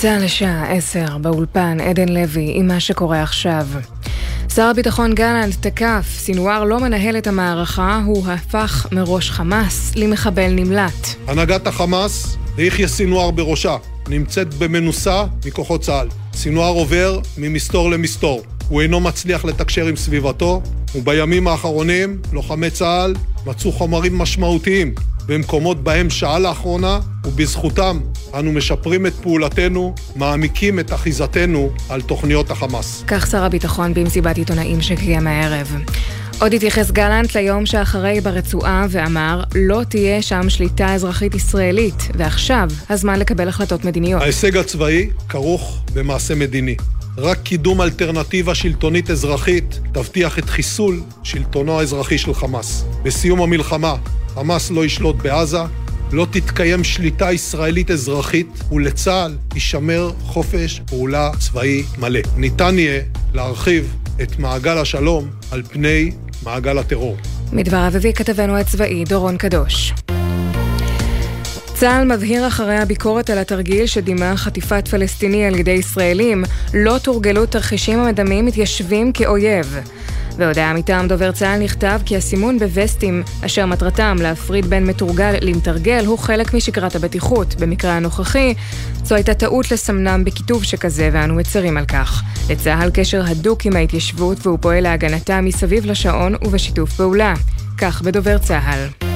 צה"ל לשעה 10 באולפן עדן לוי עם מה שקורה עכשיו. שר הביטחון גלנט תקף, סינואר לא מנהל את המערכה, הוא הפך מראש חמאס למחבל נמלט. הנהגת החמאס, ויחיא סינואר בראשה, נמצאת במנוסה מכוחות צה"ל. סינואר עובר ממסתור למסתור. הוא אינו מצליח לתקשר עם סביבתו, ובימים האחרונים לוחמי צה"ל מצאו חומרים משמעותיים במקומות בהם שעה לאחרונה, ובזכותם אנו משפרים את פעולתנו, מעמיקים את אחיזתנו על תוכניות החמאס. כך שר הביטחון במסיבת עיתונאים שקיים הערב. עוד התייחס גלנט ליום שאחרי ברצועה ואמר לא תהיה שם שליטה אזרחית ישראלית ועכשיו הזמן לקבל החלטות מדיניות. ההישג הצבאי כרוך במעשה מדיני. רק קידום אלטרנטיבה שלטונית אזרחית תבטיח את חיסול שלטונו האזרחי של חמאס. בסיום המלחמה חמאס לא ישלוט בעזה, לא תתקיים שליטה ישראלית אזרחית, ולצה"ל יישמר חופש פעולה צבאי מלא. ניתן יהיה להרחיב את מעגל השלום על פני מעגל הטרור. מדבריו הביא כתבנו הצבאי דורון קדוש. צה"ל מבהיר אחרי הביקורת על התרגיל שדימה חטיפת פלסטיני על ידי ישראלים, לא תורגלו תרחישים המדמים מתיישבים כאויב. בהודעה מטעם דובר צה"ל נכתב כי הסימון בווסטים, אשר מטרתם להפריד בין מתורגל למתרגל, הוא חלק משגרת הבטיחות. במקרה הנוכחי, זו הייתה טעות לסמנם בכיתוב שכזה, ואנו מצרים על כך. לצה"ל קשר הדוק עם ההתיישבות, והוא פועל להגנתה מסביב לשעון ובשיתוף פעולה. כך בדובר צה"ל.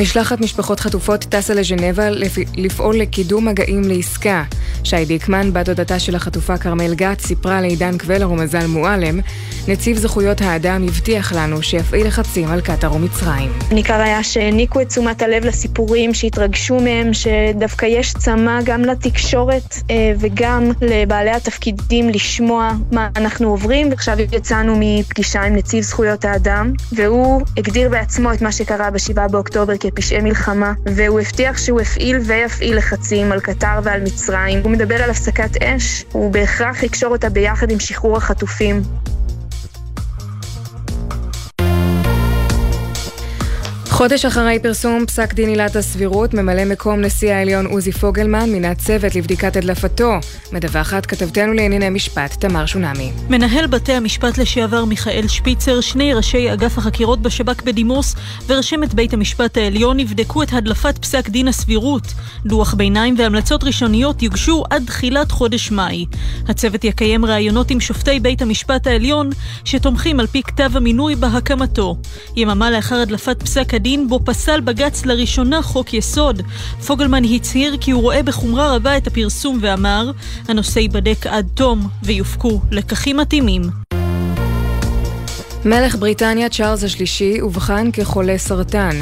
משלחת משפחות חטופות טסה לז'נבה לפעול לקידום מגעים לעסקה. שי דיקמן, בת דודתה של החטופה כרמל גת, סיפרה לעידן קבלר ומזל מועלם, נציב זכויות האדם הבטיח לנו שיפעיל לחצים על קטאר ומצרים. ניכר היה שהעניקו את תשומת הלב לסיפורים, שהתרגשו מהם, שדווקא יש צמא גם לתקשורת אה, וגם לבעלי התפקידים לשמוע מה אנחנו עוברים. עכשיו יצאנו מפגישה עם נציב זכויות האדם, והוא הגדיר בעצמו את מה שקרה ב-7 באוקטובר כפשעי מלחמה, והוא הבטיח שהוא הפעיל ויפעיל לחצים על קטר ועל מצרים. מדבר על הפסקת אש, הוא בהכרח יקשור אותה ביחד עם שחרור החטופים. חודש אחרי פרסום פסק דין עילת הסבירות, ממלא מקום נשיא העליון עוזי פוגלמן מינה צוות לבדיקת הדלפתו. מדווחת כתבתנו לענייני משפט, תמר שונמי. מנהל בתי המשפט לשעבר מיכאל שפיצר, שני ראשי אגף החקירות בשב"כ בדימוס ורשמת בית המשפט העליון יבדקו את הדלפת פסק דין הסבירות. דוח ביניים והמלצות ראשוניות יוגשו עד תחילת חודש מאי. הצוות יקיים ראיונות עם שופטי בית המשפט העליון, שתומכים על פי כתב המינוי בהקמתו. יממה לאחר הדלפת פסק הדין בו פסל בג"ץ לראשונה חוק יסוד. פוגלמן הצהיר כי הוא רואה בחומרה רבה את הפרסום ואמר, הנושא ייבדק עד תום ויופקו לקחים מתאימים. מלך בריטניה צ'ארלס השלישי אובחן כחולה סרטן.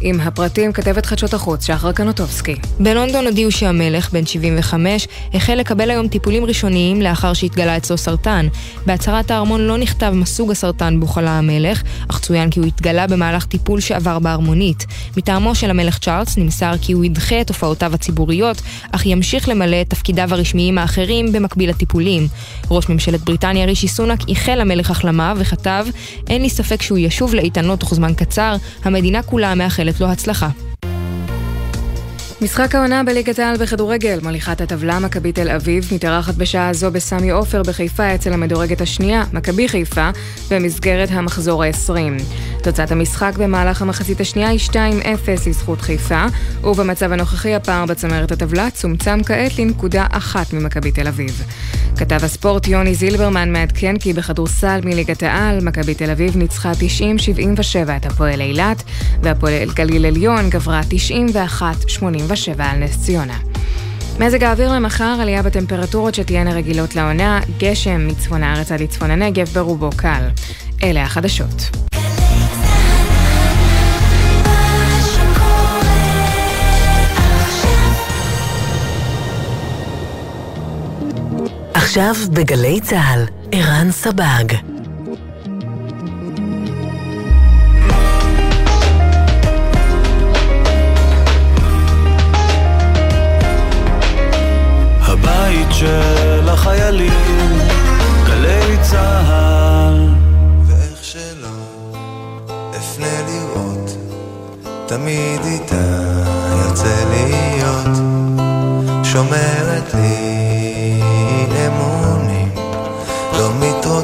עם הפרטים כתבת חדשות החוץ שחר קנוטובסקי. בלונדון הודיעו שהמלך, בן 75, החל לקבל היום טיפולים ראשוניים לאחר שהתגלה אצלו סרטן. בהצהרת הארמון לא נכתב מה סוג הסרטן בו חלה המלך, אך צוין כי הוא התגלה במהלך טיפול שעבר בהרמונית. מטעמו של המלך צ'ארלס נמסר כי הוא ידחה את הופעותיו הציבוריות, אך ימשיך למלא את תפקידיו הרשמיים האחרים במקביל לטיפולים. ראש ממשלת בריטניה רישי סונאק איחל למלך החלמה וכתב אין לי ספק שהוא ישוב לאיתנות תוך זמן קצר, המדינה כולה מאחלת לו הצלחה. משחק העונה בליגת העל בכדורגל, מוליכת הטבלה מכבי תל אביב, מתארחת בשעה זו בסמי עופר בחיפה אצל המדורגת השנייה, מכבי חיפה, במסגרת המחזור ה-20. תוצאת המשחק במהלך המחצית השנייה היא 2-0 לזכות חיפה, ובמצב הנוכחי הפער בצמרת הטבלה צומצם כעת לנקודה אחת ממכבי תל אביב. כתב הספורט יוני זילברמן מעדכן כי בכדורסל מליגת העל, מכבי תל אביב ניצחה 90-77 את הפועל אילת, והפועל גליל עליון גברה 91-80. 37 על נס ציונה. מזג האוויר למחר, עלייה בטמפרטורות שתהיינה רגילות לעונה, גשם מצפון הארץ עד לצפון הנגב, ברובו קל. אלה החדשות. עכשיו בגלי צה"ל, ערן סבג. של החיילים, גלי צהל. ואיך שלא אפנה לראות, תמיד איתה יוצא להיות שומר ממעמקים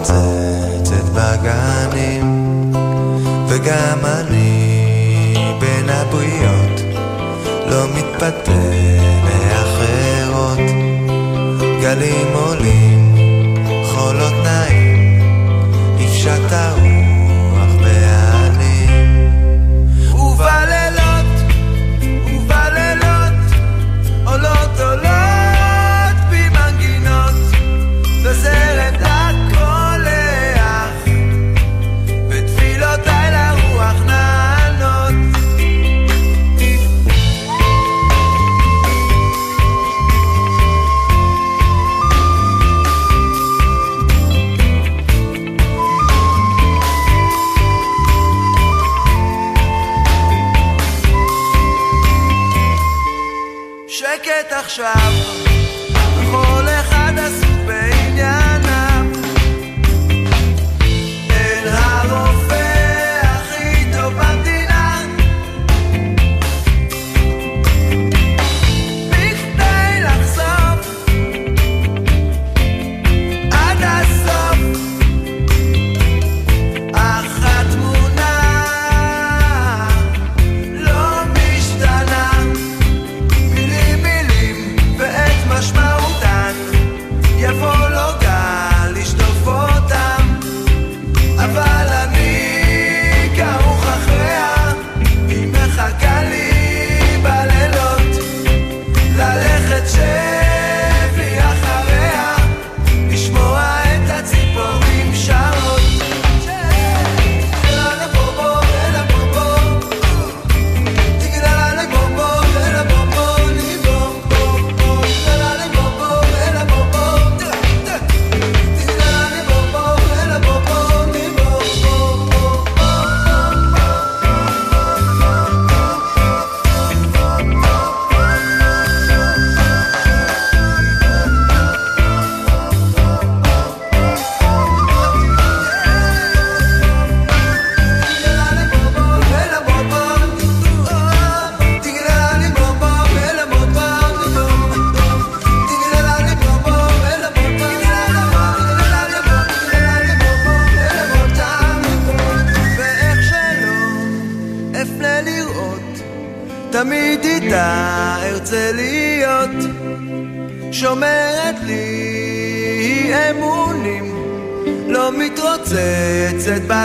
מתפוצצת בגנים וגם אני בין הבריות לא מתפתח.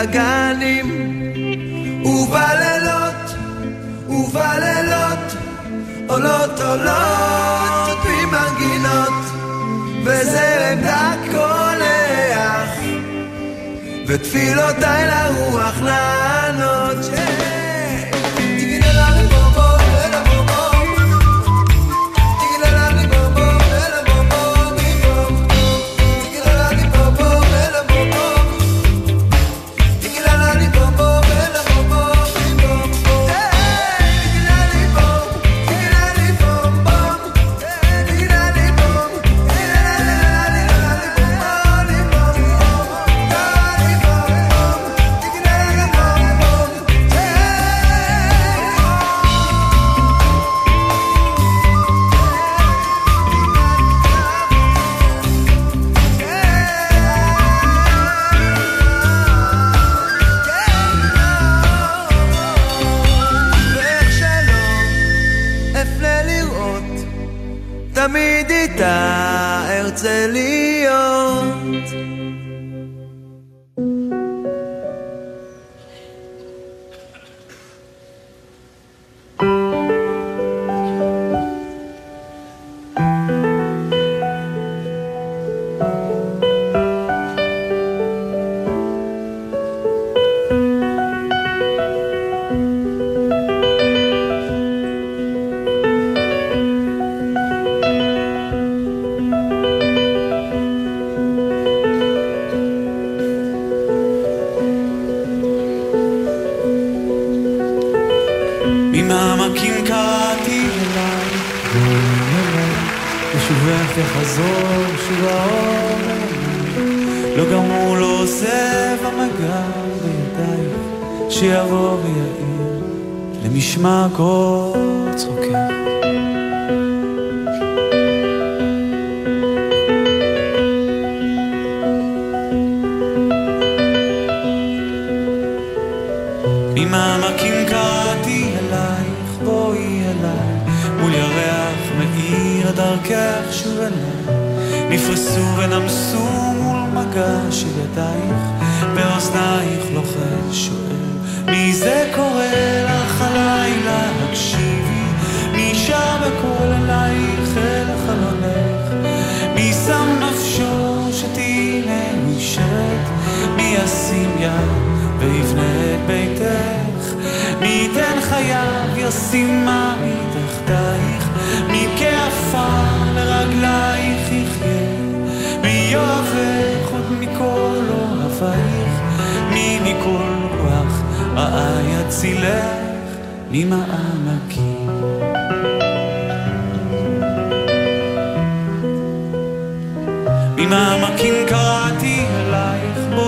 הגנים ובלילות, ובלילות עולות עולות ממנגינות וזרם דק קולח ותפילותיי לרוח נח.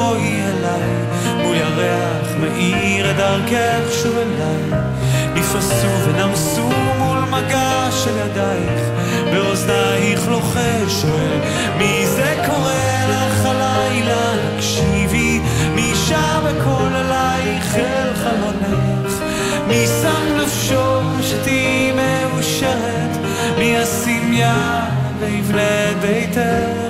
בואי אליי, מול ירח מאיר את דרכך שוב אליי. נפרסו ונמסו מול מגע של ידייך, באוזנייך לוחש שואל, מי זה קורא לך הלילה? הקשיבי, מי שר בקול אלייך אל חלונך? מי שם נפשו שתהיי מאושרת? מי ישים יד ויבנה ביתך?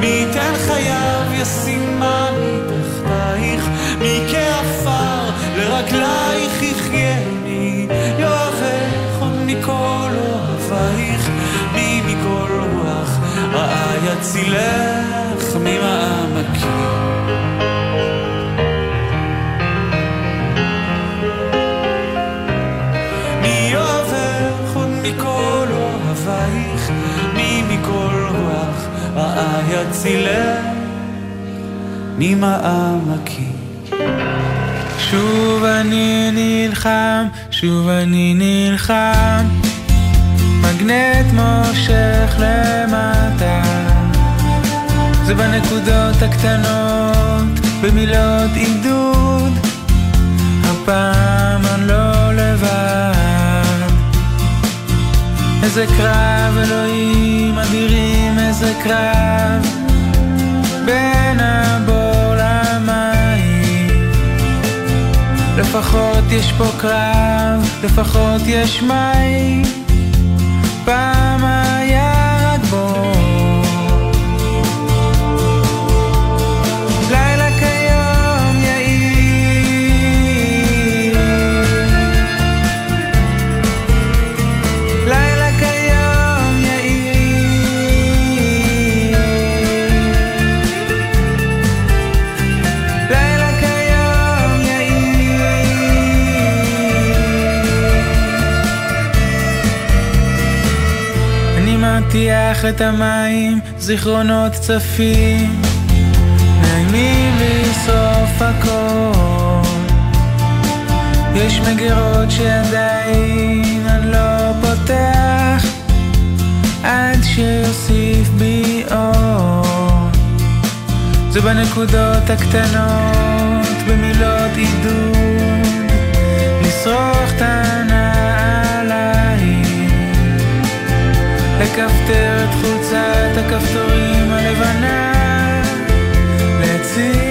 מי ייתן חייו ישימה מתחתייך? מי כעפר לרגלייך יחיה? מי יאהבך עוד מכל אוהבייך? מי מכל רוח רעה יצילך ממעמקים? רעה יצילך ממעמקים? שוב אני נלחם, שוב אני נלחם, מגנט מושך למטה. זה בנקודות הקטנות, במילות עידוד, הפעם אני לא לבד. איזה קרב, אלוהים אדירים, איזה קרב, בין הבור למים. לפחות יש פה קרב, לפחות יש מים. את המים, זיכרונות צפים, נעימים לשרוף הכל. יש מגירות שעדיין אני לא פותח, עד שיוסיף בי אור. זה בנקודות הקטנות, במילות עידוד, לשרוך את לכפתר את חולצת הכפתורים הלבנה, להציע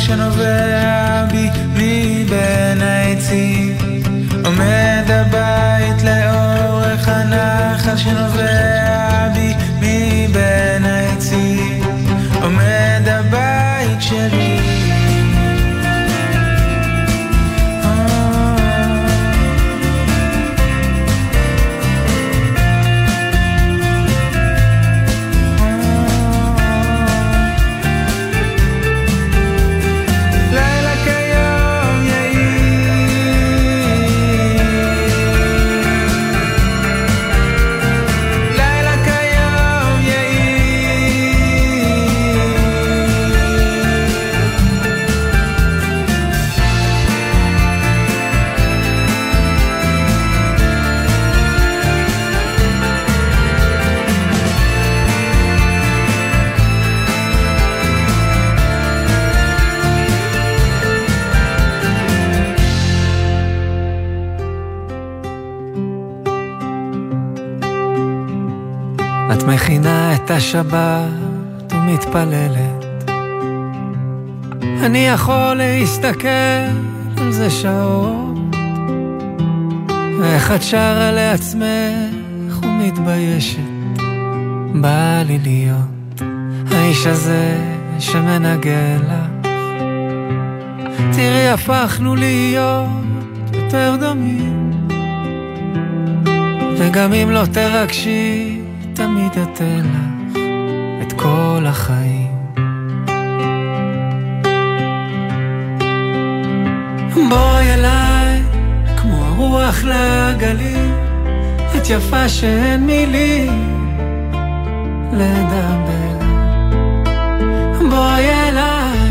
שנובע בי מבין העצים עומד הבית לאורך הנחל שנובע השבת ומתפללת. אני יכול להסתכל על זה שעות, ואיך את שרה לעצמך ומתביישת. בא לי להיות האיש הזה שמנגן לך. תראי, הפכנו להיות יותר דומים. וגם אם לא תרגשי, תמיד אתן לך כל החיים. בואי אליי, כמו הרוח לגליל, את יפה שאין מילים. לדבר. בואי אליי,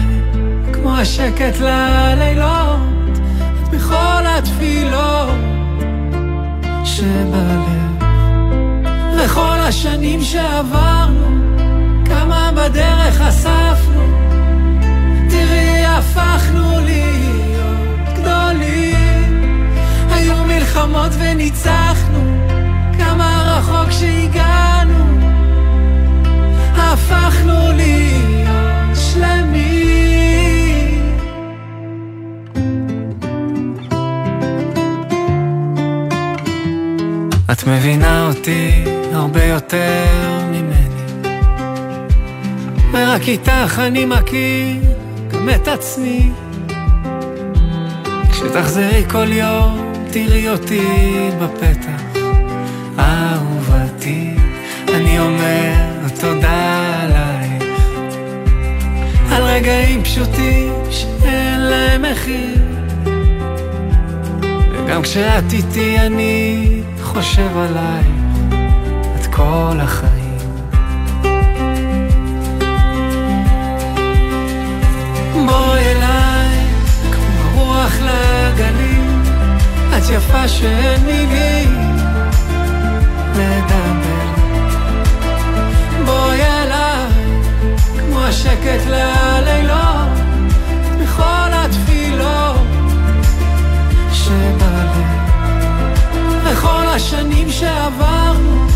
כמו השקט ללילות, את בכל התפילות שבלב. וכל השנים שעברנו, בדרך אספנו, תראי הפכנו להיות גדולים. היו מלחמות וניצחנו, כמה רחוק שהגענו. הפכנו להיות שלמים. את מבינה אותי הרבה יותר ממני, ורק איתך אני מכיר גם את עצמי. כשתחזרי כל יום, תראי אותי בפתח, אהובתי, אני אומר תודה עלייך. על רגעים פשוטים שאין להם מחיר. וגם כשאת איתי אני חושב עלייך. את כל החיים יפה שאין מילים לדבר בואי אליי, כמו השקט ללילות, בכל התפילות שבלב. וכל השנים שעברנו,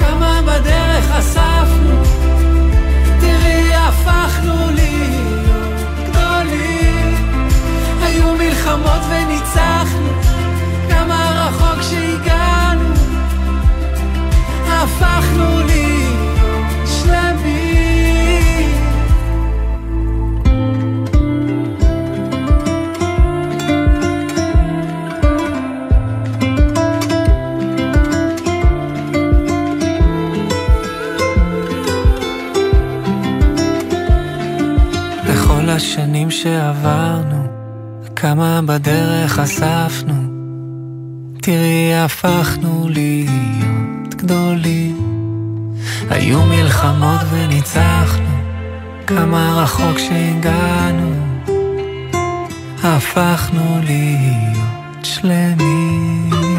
כמה בדרך אספנו, תראי הפכנו להיות גדולים. היו מלחמות וניצחנו, כמה רחוק שהגענו, הפכנו להיות השנים שעברנו, כמה בדרך אספנו, תראי הפכנו להיות גדולים. היו מלחמות וניצחנו, כמה רחוק שהגענו, הפכנו להיות שלמים.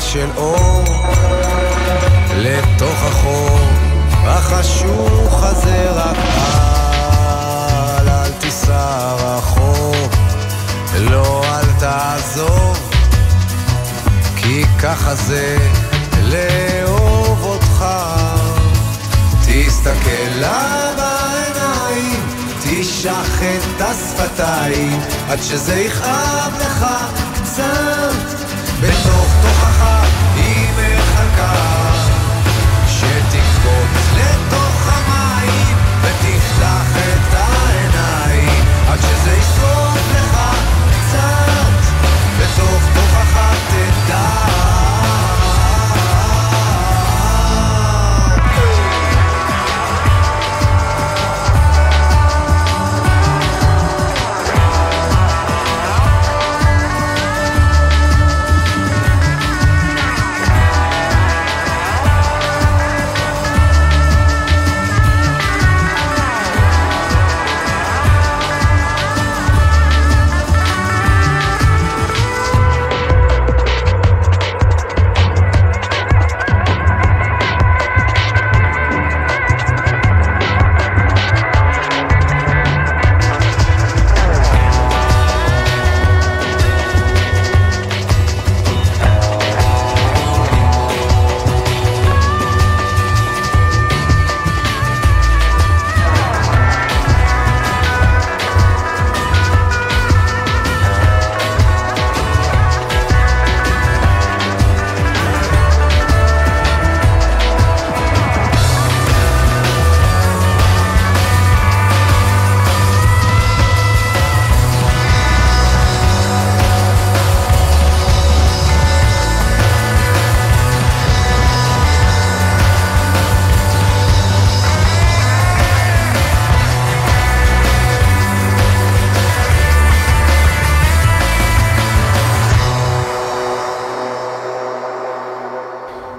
של אור לתוך החור החשוך הזה רק על, אל תיסע רחוק, לא אל תעזוב, כי ככה זה לאהוב אותך. תסתכל לה בעיניים, תשחט את השפתיים, עד שזה יכאב לך קצת.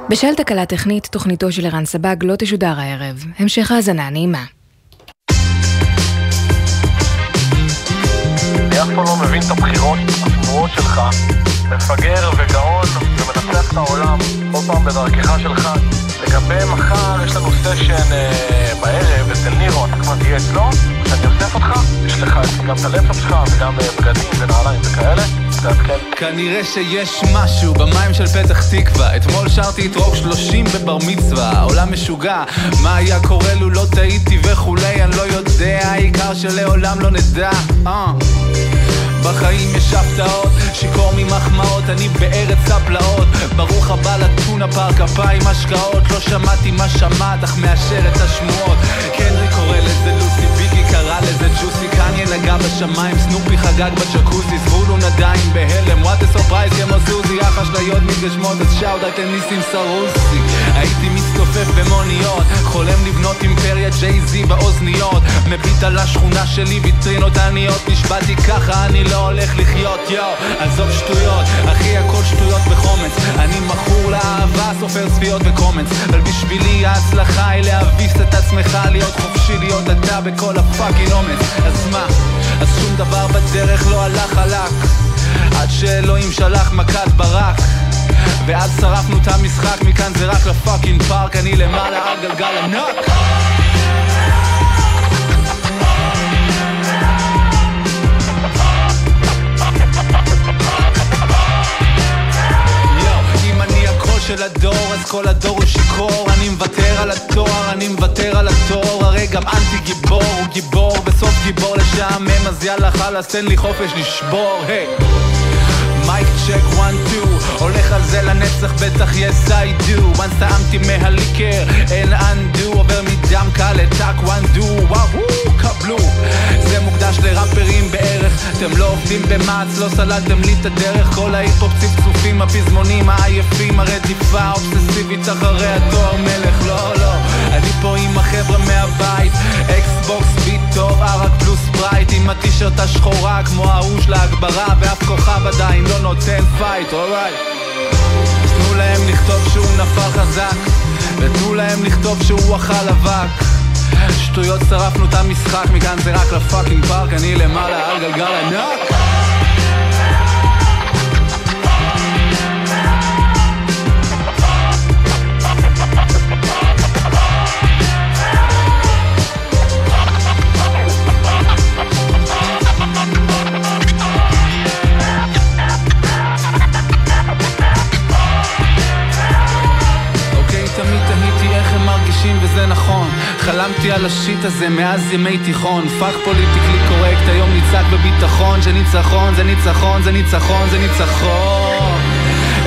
בשל תקלה טכנית, תוכניתו של ערן סבג לא תשודר הערב. המשך האזנה נעימה. אני לא. מפגר וגאון ומנצח את העולם, כל פעם בדרכך שלך. לגבי מחר, יש לנו סשן אה, בערב אצל נירו, אתה כבר תהיה אצלו, אני אוסף אותך, יש לך גם את הלפטופ שלך וגם אה, בגדים ונעליים וכאלה. כנראה שיש משהו במים של פתח תקווה. אתמול שרתי את רוק שלושים בבר מצווה. העולם משוגע. מה היה קורה לו לא טעיתי וכולי אני לא יודע. העיקר שלעולם לא נדע. uh. בחיים יש הפתעות, שיכור ממחמאות, אני בארץ הפלאות. ברוך הבא לטונה פארק אפיים השקעות. לא שמעתי מה שמעת, אך מאשר את השמועות. קנרי קורא לזה לוסי, ביגי קרא לזה ג'וסי קניה נגע בשמיים, סנופי חגג בג'קוזי זבולון עדיין בהלם, what surprise כמו סוזי אשליות מתגשמות, אז shout out ניסים סרוסי הייתי מסתופף במוניות, חולם לבנות אימפריה Jay-Z באוזניות. מביט על השכונה שלי, ויטרינות עניות נשבעתי ככה, אני לא הולך לחיות, בשבילי ההצלחה היא להביס את עצמך להיות חופשי, להיות אתה בכל ה fucking אומץ. אז מה? אז שום דבר בדרך לא הלך חלק עד שאלוהים שלח מכת ברק. ואז שרפנו את המשחק, מכאן זה רק לפאקינג פארק. אני למעלה על גלגל ענק של הדור, אז כל הדור הוא שיכור. אני מוותר על התואר, אני מוותר על התואר. הרי גם אנטי גיבור הוא גיבור, בסוף גיבור לשעמם אז יאללה חלאס תן לי חופש לשבור, היי. mic check one two הולך על זה לנצח בטח yes I do. Once טעמתי מהליקר אין undo. עובר מדם קל לטאק וואן דו. וואו קבלו. זה מוקדש לראפרים בערך. אתם לא עובדים במעץ לא סללתם לי את הדרך. כל ההיפ-הופ צפצופים הפזמונים העייפים הרדיפה האובססיבית אחרי התואר מלך. לא לא. אני פה עם החבר'ה מהבית. Xbox טוב ערק פלוס Sprite עם הטישרט השחורה כמו ההוא של ההגברה ואף כוכב עדיין לא נותן fight, alright תנו להם לכתוב שהוא נפל חזק ותנו להם לכתוב שהוא אכל אבק. שטויות שרפנו את המשחק מכאן זה רק לפאקינג פארק אני למעלה על גלגל ענק חלמתי על ה shit הזה מאז ימי תיכון. fuck politically correct היום נצעק בביטחון שניצחון זה ניצחון זה ניצחון זה ניצחון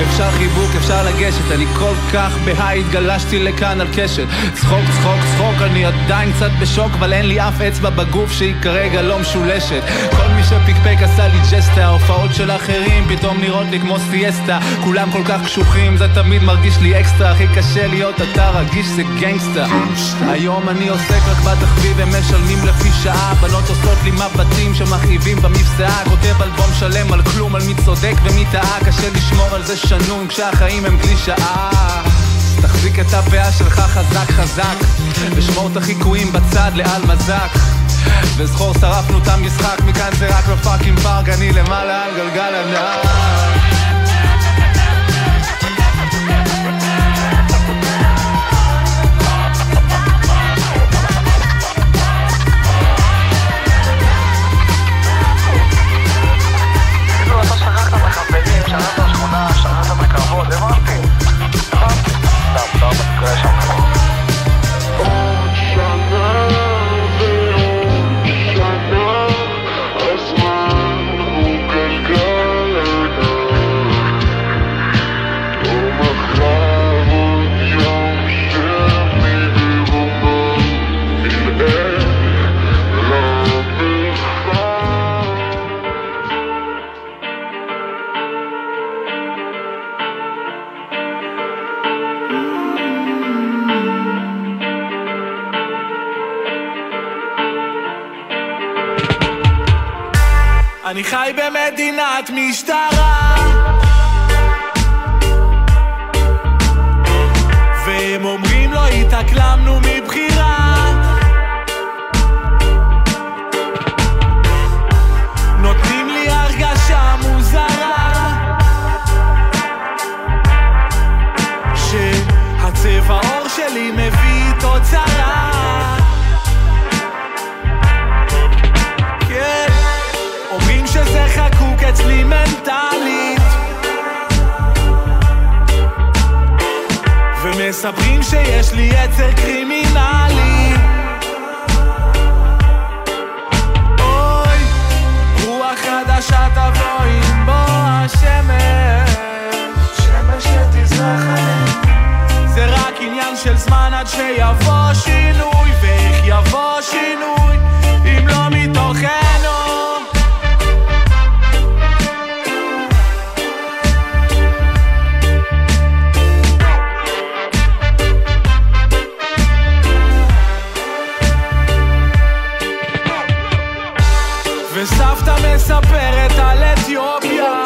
אפשר חיבוק, אפשר לגשת, אני כל כך ב high, התגלשתי לכאן על קשת. צחוק, צחוק, צחוק, אני עדיין קצת בשוק, אבל אין לי אף אצבע בגוף שהיא כרגע לא משולשת. כל מי שפיקפק עשה לי ג'סטה, ההופעות של אחרים פתאום נראות לי כמו סיאסטה. כולם כל כך קשוחים, זה תמיד מרגיש לי אקסטרה, הכי קשה להיות אתה רגיש זה gangsta. היום אני עוסק רק בתחביב, הם משלמים לפי שעה, בנות עושות לי מבטים שמכאיבים במבצעה, כותב אלבום שלם על כלום, על מי צודק ומי טעה, קשה לשמור על זה שנון כשהחיים הם קלישאה תחזיק את הפאה שלך חזק חזק ושמור את החיקויים בצד לעל מזק. וזכור שרפנו את המשחק מכאן זה רק לפאקינג פארק אני למעלה על גלגל ענק שמעת בכבוד, הבנתי. הבנתי. סתם, לא מקרה שם. אני חי במדינת משטרה. התאקלמנו מבחירה. נותנים לי הרגשה מוזרה שהצבע עור שלי מביא איתו שזה חקוק אצלי מנטלית. ומספרים שיש לי יצר קרימינלי. אוי, רוח חדשה תבוא בוא השמש. שמש שתזרח. עלינו זה רק עניין של זמן עד שיבוא שינוי ואיך יבוא שינוי אם לא מתוכנו מספרת על אתיופיה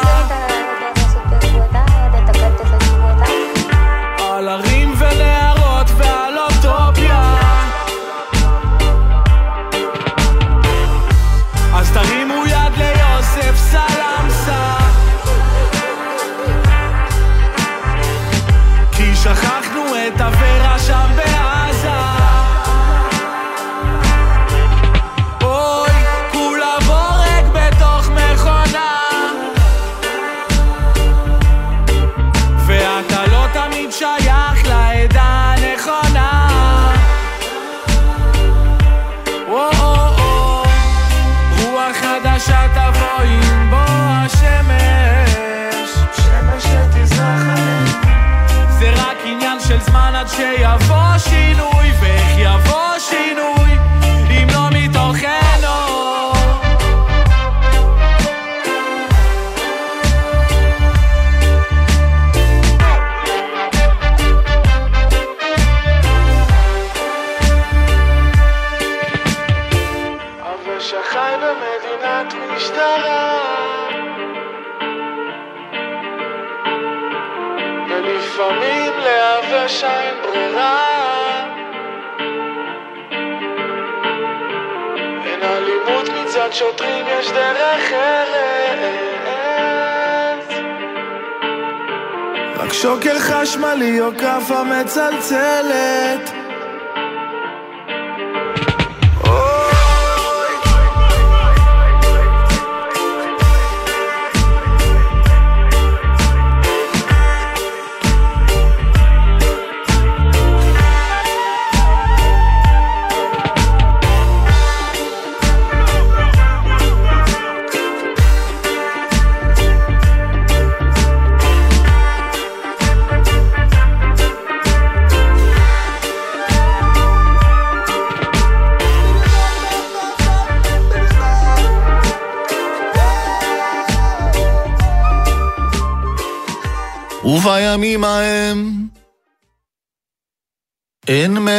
כאפה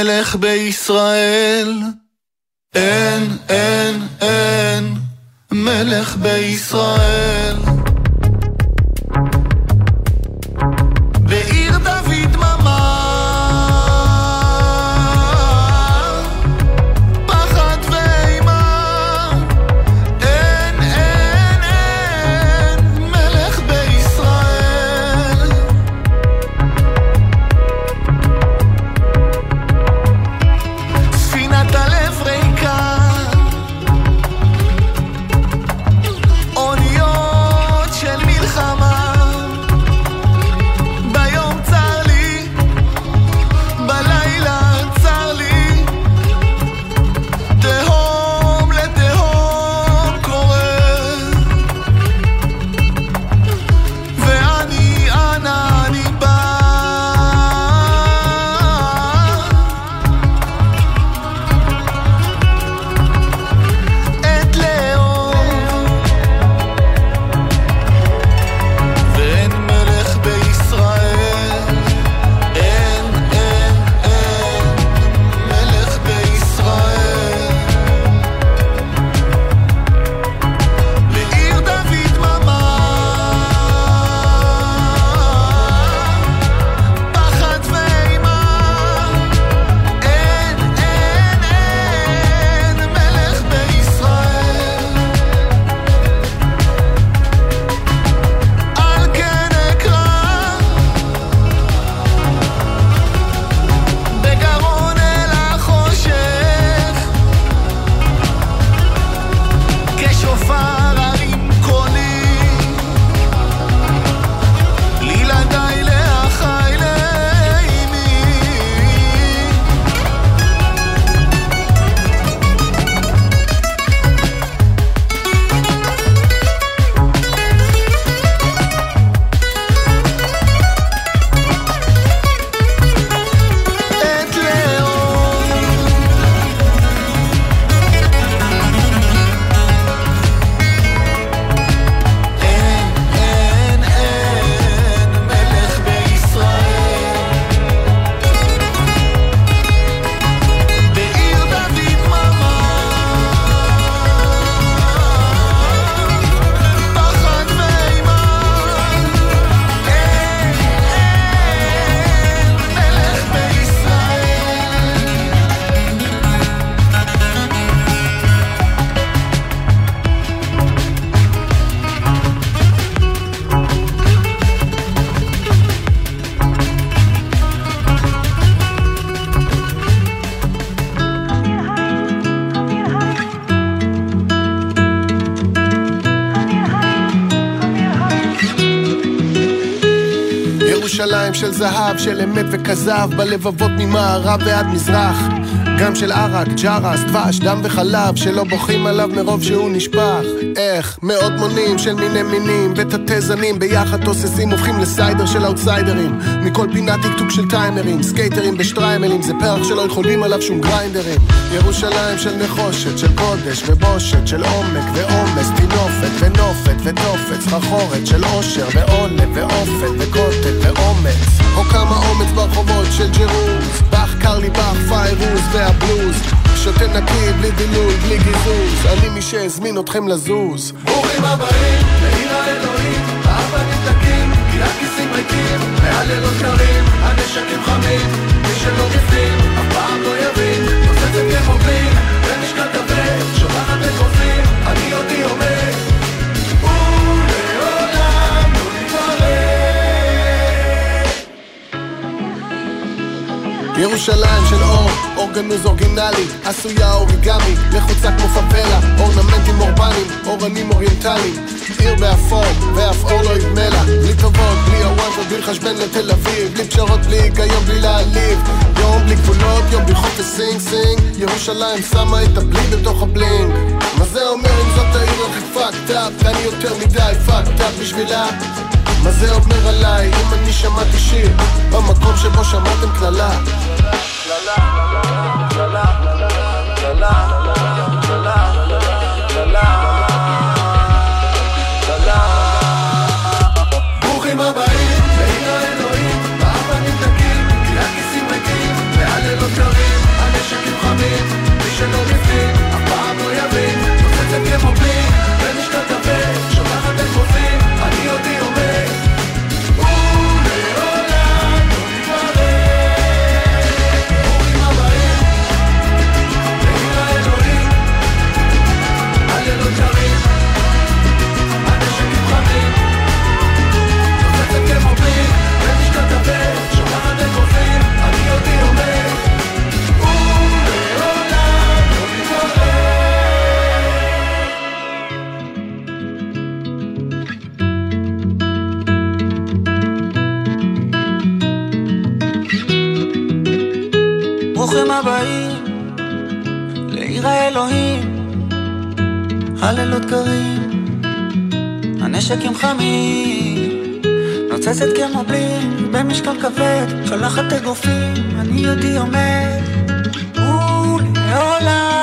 מלך בישראל, של זהב, של אמת וכזב, בלבבות ממערב ועד מזרח. גם של ערק, ג'רס, דבש, דם וחלב, שלא בוכים עליו מרוב שהוא נשפך. איך? מאות מונים של מיני מינים ותתי זנים ביחד תוססים הופכים לסיידר של אאוטסיידרים. מכל פינה טיקטוק של טיימרים, סקייטרים בשטריימלים, זה פרח שלא יכולים עליו שום גריינדרים. ירושלים של נחושת, של קודש ובושת, של עומק ועומס, טינופת ונופת ותופת, סחרחורת של עושר ועולב ואופן וקוטל ואומץ. או כמה אומץ ברחובות של ג'רוז, באך קרלי באך פיירוז והבלוז. שותה נקי, בלי דילול, בלי גיזוז, אני מי שהזמין אתכם לזוז. ברוכים הבאים ירושלים של אור, אורגנוז אורגינלי, עשויה אוריגמי, לחוצה כמו פאבלה, אורנמנטים אורבניים, אורנים אוריינטליים, עיר באפור, ואף אור לא ידמה לה, בלי טובות, בלי אוונטות, בלי לחשבן לתל אביב, בלי פשרות, בלי היגיון, בלי להעליב, יום בלי גבולות, יום בלי חופש sing sing, ירושלים שמה את הבלי בתוך ה bling, מה זה אומר אם זאת העיר הכי fucked up, ואני יותר מדי fucked up בשבילה? מה זה אומר עליי אם אני שמעתי שיר במקום שבו שמעתם קללה? ברוכים ברוכים הבאים לעיר האלוהים, הלילות קרים, הנשקים חמים, נוצצת כמו בלין, במשקל כבד, שולחת אגרופים, אני יודי עומד, ולעולם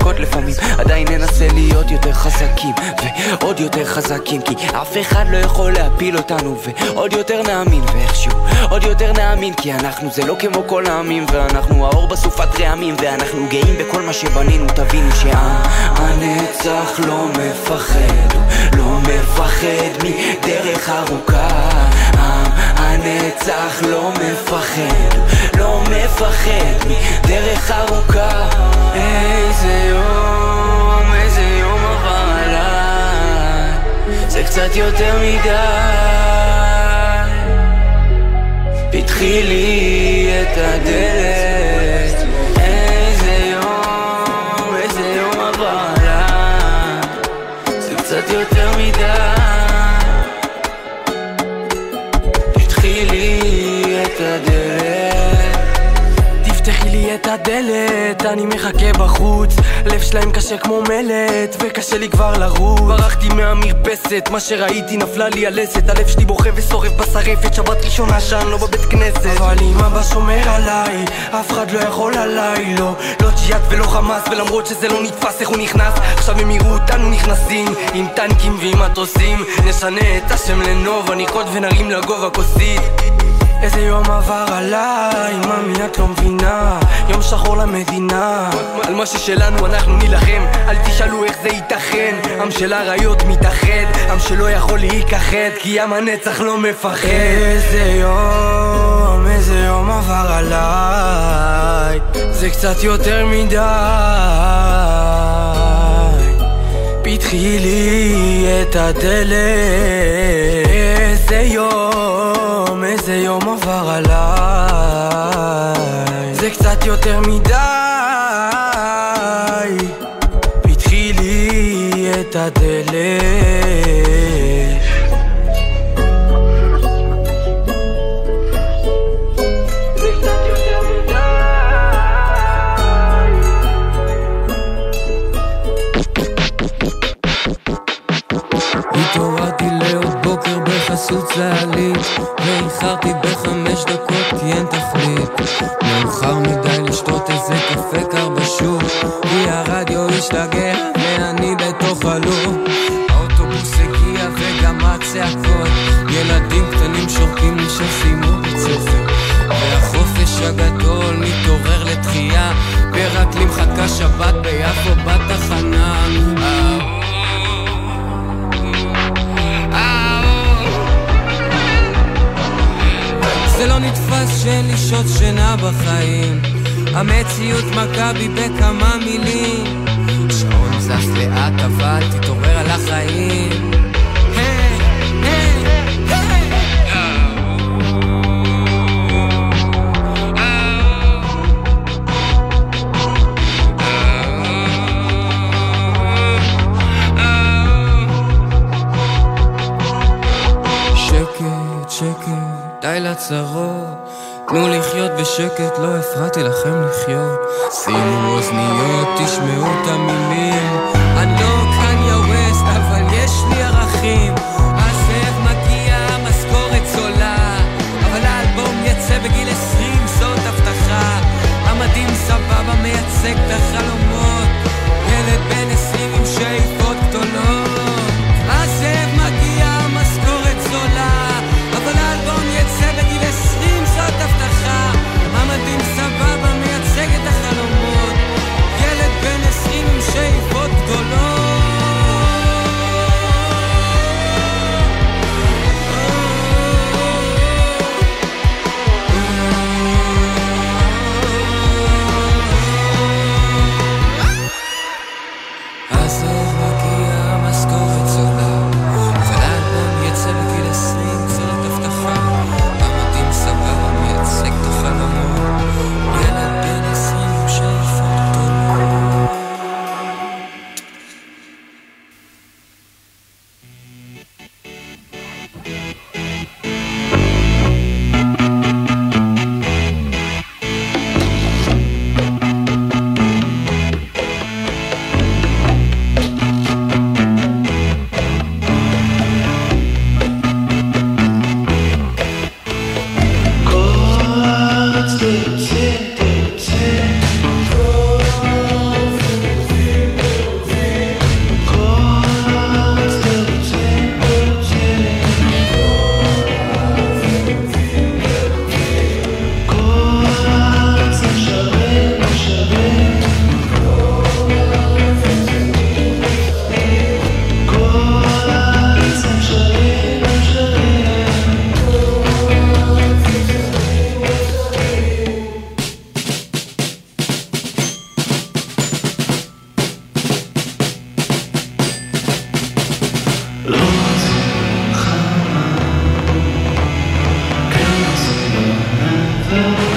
לבכות לפעמים. עדיין ננסה להיות יותר חזקים, ועוד יותר חזקים, כי אף אחד לא יכול להפיל אותנו, ועוד יותר נאמין, ואיכשהו עוד יותר נאמין, כי אנחנו זה לא כמו כל העמים, ואנחנו האור בסופת רעמים, ואנחנו גאים בכל מה שבנינו, תבינו שעם הנצח לא מפחד, לא מפחד מדרך ארוכה. הנצח לא מפחד, לא מפחד מדרך ארוכה. איזה יום, איזה יום עבר עליי, זה קצת יותר מדי. פתחי לי את הדלת הדלת, אני מחכה בחוץ. לב שלהם קשה כמו מלט, וקשה לי כבר לרוץ. ברחתי מהמרפסת, מה שראיתי נפלה לי הלסת הלב שלי בוכה ושורף בשרפת, שבת ראשונה שאני לא בבית כנסת. אבל אם אבא שומר עליי, אף אחד לא יכול עליי, לא. לא ג'יהאד ולא חמאס, ולמרות שזה לא נתפס איך הוא נכנס? עכשיו הם יראו אותנו נכנסים, עם טנקים ועם מטוסים. נשנה את השם לנובה, נרקוד ונרים לגובה כוסית איזה יום עבר עליי, ממי את לא מבינה? יום שחור למדינה. על מה ששלנו אנחנו נילחם. אל תשאלו איך זה ייתכן. עם של אריות מתאחד עם שלא יכול להיכחד כי עם הנצח לא מפחד. איזה יום, איזה יום עבר עליי. זה קצת יותר מדי. פתחי לי את הדלת. איזה יום, איזה יום עבר עליי. זה קצת יותר מדי. פתחי לי את הדלת ואיחרתי בחמש דקות כי אין תכלית לא נתפס שאין לי שעות שינה בחיים. המציאות מכה בי בכמה מילים. השעון זז לאט אבל תתעורר על החיים. היי, לחיות בשקט, לא הפרעתי לכם לחיות. שימו אוזניות, תשמעו את המילים. אני לא love.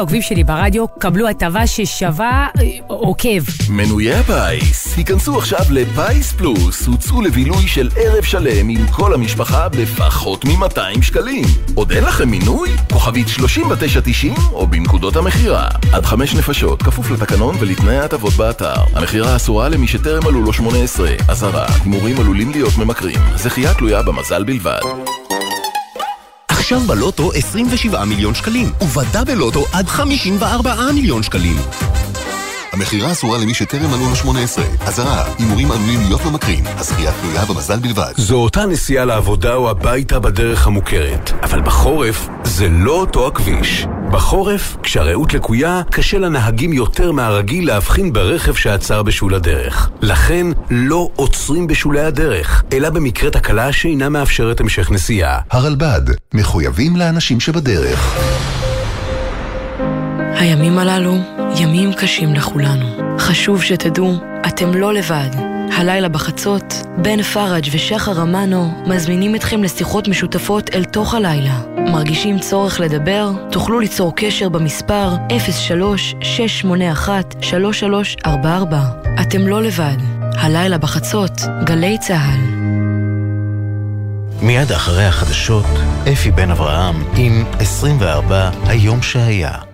העוקבים שלי ברדיו, קבלו הטבה ששווה אה, עוקב. מנויי הפיס, היכנסו עכשיו לפיס פלוס, הוצאו לבילוי של ערב שלם עם כל המשפחה בפחות מ-200 שקלים. עוד אין לכם מינוי? כוכבית 3990 או בנקודות המכירה. עד חמש נפשות, כפוף לתקנון ולתנאי ההטבות באתר. המכירה אסורה למי שטרם מלאו לו 18. אזהרה, הימורים עלולים להיות ממכרים. זכייה תלויה במזל בלבד. עכשיו בלוטו 27 מיליון שקלים, ובדה בלוטו עד 54 מיליון שקלים. המכירה אסורה למי שטרם מלאו לו 18. אזהרה, הימורים עלולים להיות ממכרים. הזכייה תלויה במזל בלבד. זו אותה נסיעה לעבודה או הביתה בדרך המוכרת, אבל בחורף זה לא אותו הכביש. בחורף, כשהרעות לקויה, קשה לנהגים יותר מהרגיל להבחין ברכב שעצר בשול הדרך. לכן, לא עוצרים בשולי הדרך, אלא במקרה תקלה שאינה מאפשרת המשך נסיעה. הרלב"ד, מחויבים לאנשים שבדרך. הימים הללו ימים קשים לכולנו. חשוב שתדעו, אתם לא לבד. הלילה בחצות, בן פראג' ושחר אמנו מזמינים אתכם לשיחות משותפות אל תוך הלילה. מרגישים צורך לדבר? תוכלו ליצור קשר במספר 03-681-3344. אתם לא לבד. הלילה בחצות, גלי צה"ל. מיד אחרי החדשות, אפי בן אברהם עם 24 היום שהיה.